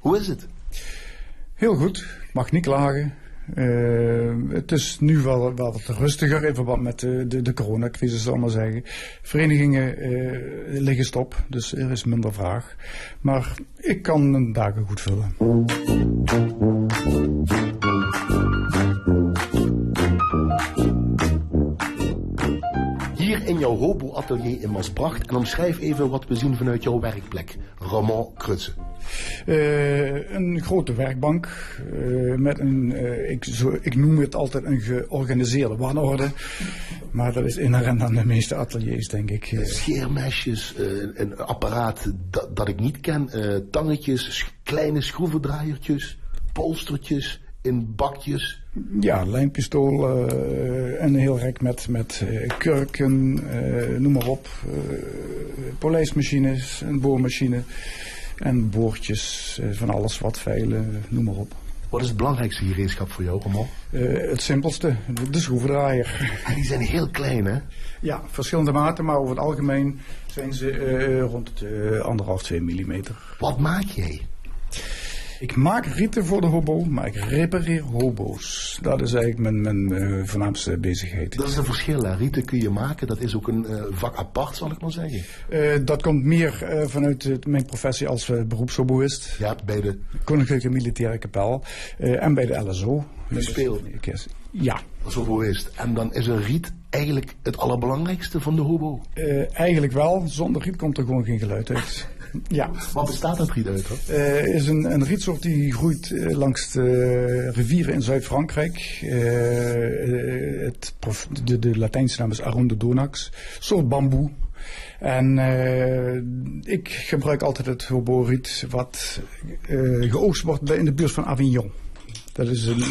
Hoe is het? Heel goed, mag niet klagen. Uh, het is nu wel, wel wat rustiger in verband met de, de, de coronacrisis, zal ik maar zeggen. Verenigingen uh, liggen stop, dus er is minder vraag. Maar ik kan mijn dagen goed vullen. Hier in jouw hobo-atelier in Maasbracht en omschrijf even wat we zien vanuit jouw werkplek. Roman Krutsen. Uh, een grote werkbank uh, met een, uh, ik, zo, ik, noem het altijd een georganiseerde wanorde. Maar dat is inherent aan de meeste ateliers, denk ik. Scheermesjes, een apparaat dat, dat, ik niet ken, tangetjes, kleine schroevendraaiertjes, polstertjes, in bakjes. Ja, lijnpistool en een heel rek met, met kurken, noem maar op. polijsmachines, een boormachine. En boordjes, eh, van alles wat veilen, noem maar op. Wat is het belangrijkste gereedschap voor jou, Roman? Uh, het simpelste, de, schroevendraaier. En die zijn heel klein, hè? Ja, verschillende maten, maar over het algemeen zijn ze uh, rond de anderhalf, twee millimeter. Wat maak jij? Ik maak rieten voor de hobo, maar ik repareer hobo's. Dat is eigenlijk mijn, mijn uh, voornaamste bezigheid. Dat is een verschil. Hè? Rieten kun je maken, dat is ook een uh, vak apart, zal ik maar zeggen. Uh, dat komt meer vanuit mijn professie als beroepshoboïst. Ja, bij de... Koninklijke Militaire Kapel en bij de LSO. Je speelt? Ja. Als hoboïst. En dan is een riet eigenlijk het allerbelangrijkste van de hobo? eigenlijk wel. Zonder riet komt er gewoon geen geluid uit. Ja. Wat bestaat dat riet uit? Het uh, is een, een rietsoort die groeit uh, langs de rivieren in Zuid-Frankrijk. Uh, de, de Latijnse naam is Aronde donax. soort bamboe. En ik gebruik altijd het hoboriet wat geoogst wordt in de buurt van Avignon. Dat is een...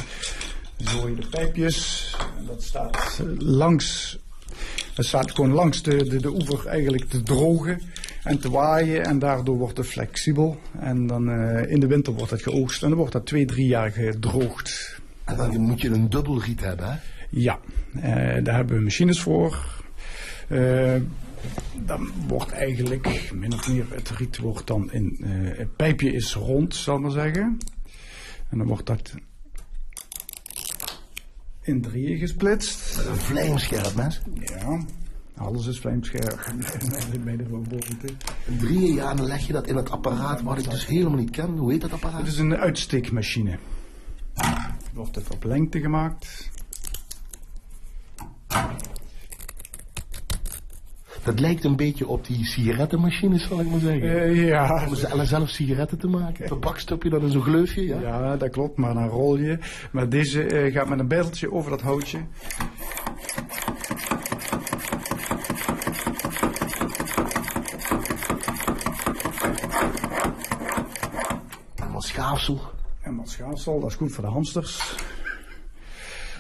De pijpjes. Dat staat langs het staat gewoon langs de, de, de oever eigenlijk te drogen en te waaien. En daardoor wordt het flexibel. En dan uh, in de winter wordt het geoogst. En dan wordt dat twee, drie jaar gedroogd. En dan moet je een dubbelriet hebben, hè? Ja, uh, daar hebben we machines voor. Uh, dan wordt eigenlijk, min of meer, het riet wordt dan in, het pijpje is rond, zal ik maar zeggen. En dan wordt dat in drieën gesplitst. Een vlijmscherp, mes? Ja, alles is vlijmscherp. bij de roboten. In drieën, ja, dan leg je dat in het apparaat wat ik dus helemaal niet ken. Hoe heet dat apparaat? Het is een uitsteekmachine. Wordt het op lengte gemaakt. Dat lijkt een beetje op die sigarettenmachines, zal ik maar zeggen. Uh, ja. Om zelf sigaretten te maken. Stop je dat in zo'n gleufje, ja? Ja, dat klopt, maar dan rol je. Maar deze uh, gaat met een bijteltje over dat houtje. En wat schaafsel. En wat schaafsel, dat is goed voor de hamsters.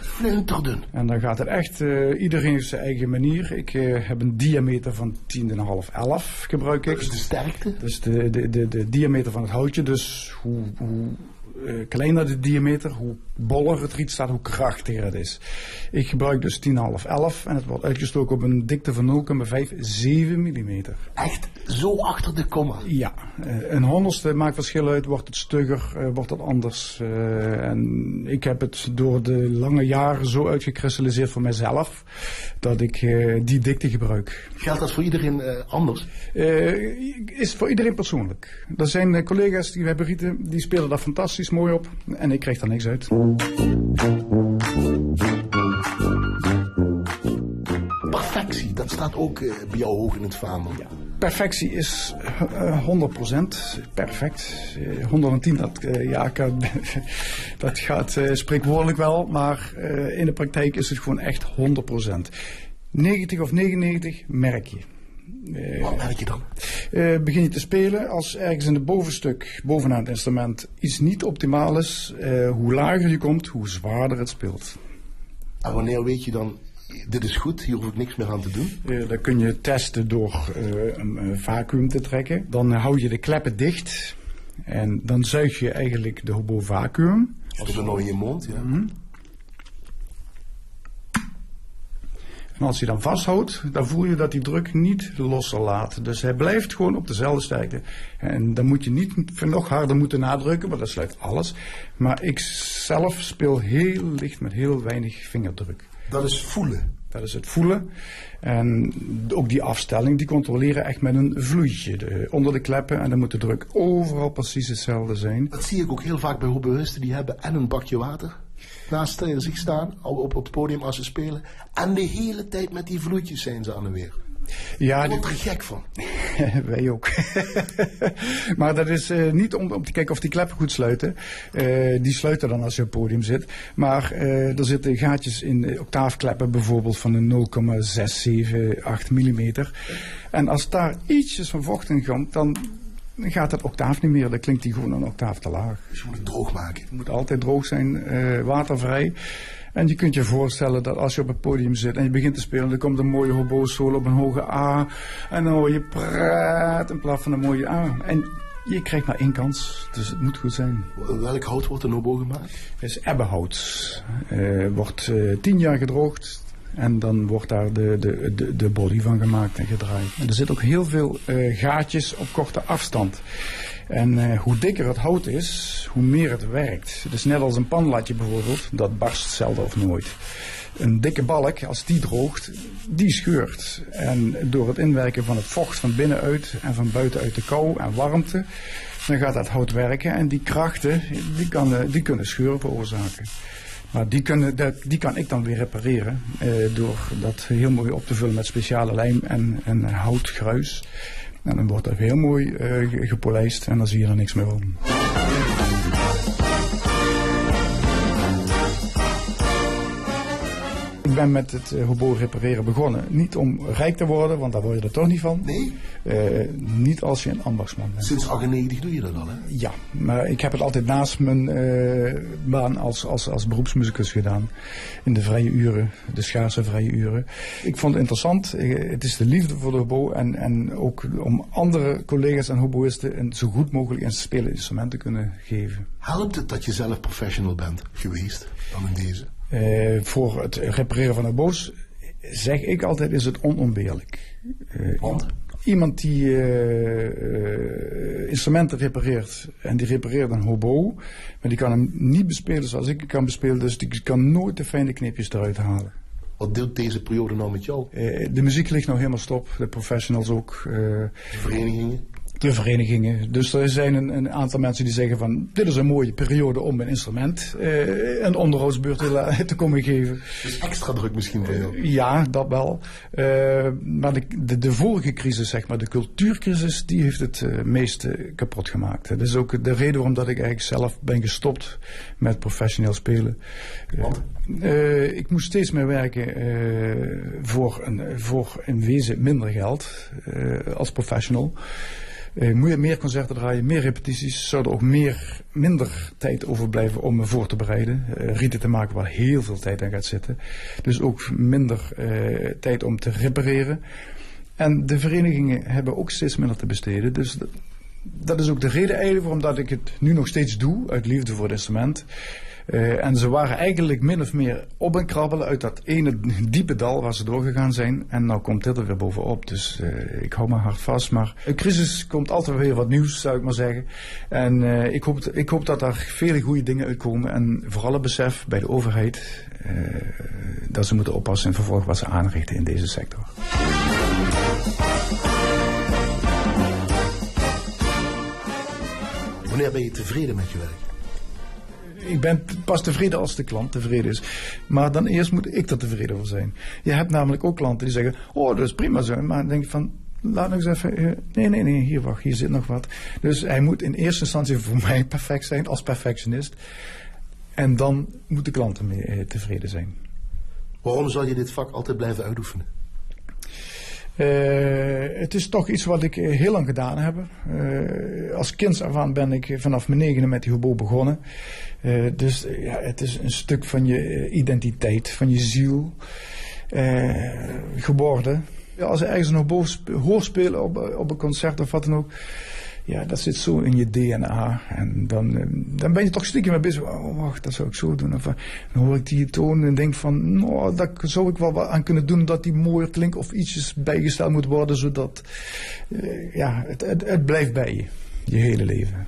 Flinterdun. En dan gaat het echt, uh, iedereen heeft zijn eigen manier. Ik uh, heb een diameter van 10,5, 11 gebruik ik. Dat is de sterkte? Dus de, de, de, de diameter van het houtje. Dus hoe, hoe uh, kleiner de diameter, hoe boller het riet staat, hoe krachtiger het is. Ik gebruik dus 10,5, 11 en het wordt uitgestoken op een dikte van 0,5, 7 mm. Echt zo achter de komma? Ja, uh, een honderdste maakt verschil uit, wordt het stugger, uh, wordt het anders. en ik heb het door de lange jaren zo uitgekristalliseerd voor mezelf, dat ik die dikte gebruik. Geldt dat voor iedereen anders? is voor iedereen persoonlijk. Er zijn collega's die hebben rieten, die spelen daar fantastisch mooi op en ik krijg daar niks uit. Perfectie, dat staat ook uh, bij jou hoog in het vaandel. Ja. Perfectie is uh, 100% perfect. Uh, 110, dat, ja, dat gaat spreekwoordelijk wel, maar in de praktijk is het gewoon echt 100%. 90 of 99 merk je. Uh, Wat merk je dan? Uh, begin je te spelen als ergens in het bovenstuk, bovenaan het instrument, iets niet optimaal is. Uh, hoe lager je komt, hoe zwaarder het speelt. En wanneer weet je dan, dit is goed, hier hoef ik niks meer aan te doen? dat kun je testen door een vacuüm te trekken. Dan hou je de kleppen dicht en dan zuig je eigenlijk de hobo vacuüm. Als dan nog in je mond, ja. Mm -hmm. En als je dan vasthoudt, dan voel je dat die druk niet loslaat. Dus hij blijft gewoon op dezelfde sterkte. En dan moet je niet nog harder moeten nadrukken, want dat sluit alles. Maar ik zelf speel heel licht met heel weinig vingerdruk. Dat is voelen. Dat is het voelen. En ook die afstelling, die controleren echt met een vloeitje de, onder de kleppen. En dan moet de druk overal precies hetzelfde zijn. Dat zie ik ook heel vaak bij hobbyisten. Die hebben en een bakje water naast zich staan op, op het podium als ze spelen. En de hele tijd met die vloeitjes zijn ze aan de weer. Ja, ik word er gek van. Wij ook. maar dat is uh, niet om, om te kijken of die kleppen goed sluiten. Uh, die sluiten dan als je op het podium zit. Maar uh, er zitten gaatjes in octaafkleppen bijvoorbeeld van een 0,678 mm. En als daar ietsjes van vocht in komt, dan gaat dat octaaf niet meer. Dan klinkt die gewoon een octaaf te laag. Dus je moet het droog maken. Het moet altijd droog zijn, watervrij. En je kunt je voorstellen dat als je op het podium zit en je begint te spelen, dan komt een mooie hobo solo op een hoge A. En dan hoor je praat in plaats van een mooie A. En je krijgt maar één kans, dus het moet goed zijn. Welk hout wordt een hobo gemaakt? Het is ebbenhout. Uh, wordt uh, tien jaar gedroogd. En dan wordt daar de, de, de, de body van gemaakt en gedraaid. En er zitten ook heel veel uh, gaatjes op korte afstand. En uh, hoe dikker het hout is, hoe meer het werkt. Dus net als een panlatje bijvoorbeeld, dat barst zelden of nooit. Een dikke balk, als die droogt, die scheurt. En door het inwerken van het vocht van binnenuit en van buitenuit de kou en warmte, dan gaat dat hout werken. En die krachten, die, kan, die kunnen scheuren veroorzaken. Maar die, kunnen, die kan ik dan weer repareren eh, door dat heel mooi op te vullen met speciale lijm en, en houtgruis. En dan wordt dat heel mooi uh, gepolijst en dan zie je er niks meer van. Ben met het uh, hobo repareren begonnen. Niet om rijk te worden, want daar word je er toch niet van. Nee? Uh, niet als je een ambachtsman bent. Sinds 98 doe je dat al, hè? Ja, maar ik heb het altijd naast mijn uh, baan als, als, als beroepsmuzikus gedaan. In de vrije uren, de schaarse vrije uren. Ik vond het interessant. Het is de liefde voor de hobo. En, en ook om andere collega's en hoboïsten een zo goed mogelijk spelen instrument te kunnen geven. Helpt het dat je zelf professional bent geweest dan in deze? Uh, voor het repareren van een boos zeg ik altijd is het onontbeerlijk. Uh, Want? Iemand die uh, instrumenten repareert en die repareert een hobo, maar die kan hem niet bespelen zoals ik kan bespelen, dus die kan nooit de fijne knipjes eruit halen. Wat doet deze periode nou met jou? de muziek ligt nou helemaal stop, de professionals ook. de verenigingen? De verenigingen. Dus er zijn een, een, aantal mensen die zeggen van dit is een mooie periode om een instrument uh, een onderhoudsbeurt te, te komen geven. Dus extra druk misschien voor jou? Uh, ja, dat wel. Uh, maar de, de, de, vorige crisis, zeg maar, de cultuurcrisis, die heeft het meeste kapot gemaakt. Dat is ook de reden waarom dat ik eigenlijk zelf ben gestopt met professioneel spelen. Want? ik moest steeds meer werken voor, een, voor in wezen minder geld als professional. Uh, meer concerten draaien, meer repetities, zou er ook meer, minder tijd overblijven om me voor te bereiden. Uh, rieten te maken waar heel veel tijd aan gaat zitten. Dus ook minder uh, tijd om te repareren. En de verenigingen hebben ook steeds minder te besteden. Dus dat is ook de reden eigenlijk waarom dat ik het nu nog steeds doe, uit liefde voor het instrument. Uh, en ze waren eigenlijk min of meer op en krabbelen uit dat ene diepe dal waar ze doorgegaan zijn. En nou komt dit er weer bovenop. Dus uh, ik hou me hard vast. Maar een crisis komt altijd weer wat nieuws, zou ik maar zeggen. En uh, ik, hoop, ik hoop dat er vele goede dingen uitkomen. En vooral het besef bij de overheid dat ze moeten oppassen in vervolg wat ze aanrichten in deze sector. Wanneer ben je tevreden met je werk? Ik ben pas tevreden als de klant tevreden is. Maar dan eerst moet ik er tevreden over zijn. Je hebt namelijk ook klanten die zeggen: Oh, dat is prima zo. Maar dan denk ik van. Laat nog eens even. Eh, nee, nee, nee, hier wacht, hier zit nog wat. Dus hij moet in eerste instantie voor mij perfect zijn als perfectionist. En dan moet de klant ermee eh, tevreden zijn. Waarom zal je dit vak altijd blijven uitoefenen? Uh, het is toch iets wat ik heel lang gedaan heb. Uh, als kind af ben ik vanaf mijn negende met die hobo begonnen. Dus ja, het is een stuk van je identiteit, van je ziel geworden. Ja, als er ergens een hobo hoorspelen op, op een concert of wat dan ook ja, dat zit zo in je DNA. En dan, eh, dan ben je toch stiekem mee bezig. Oh, wacht, dat zou ik zo doen. Of, dan hoor ik die toon en denk van, nou, daar zou ik wel wat aan kunnen doen dat die mooier klinkt of ietsjes bijgesteld moet worden, zodat, ja, het, het, het blijft bij je, je hele leven.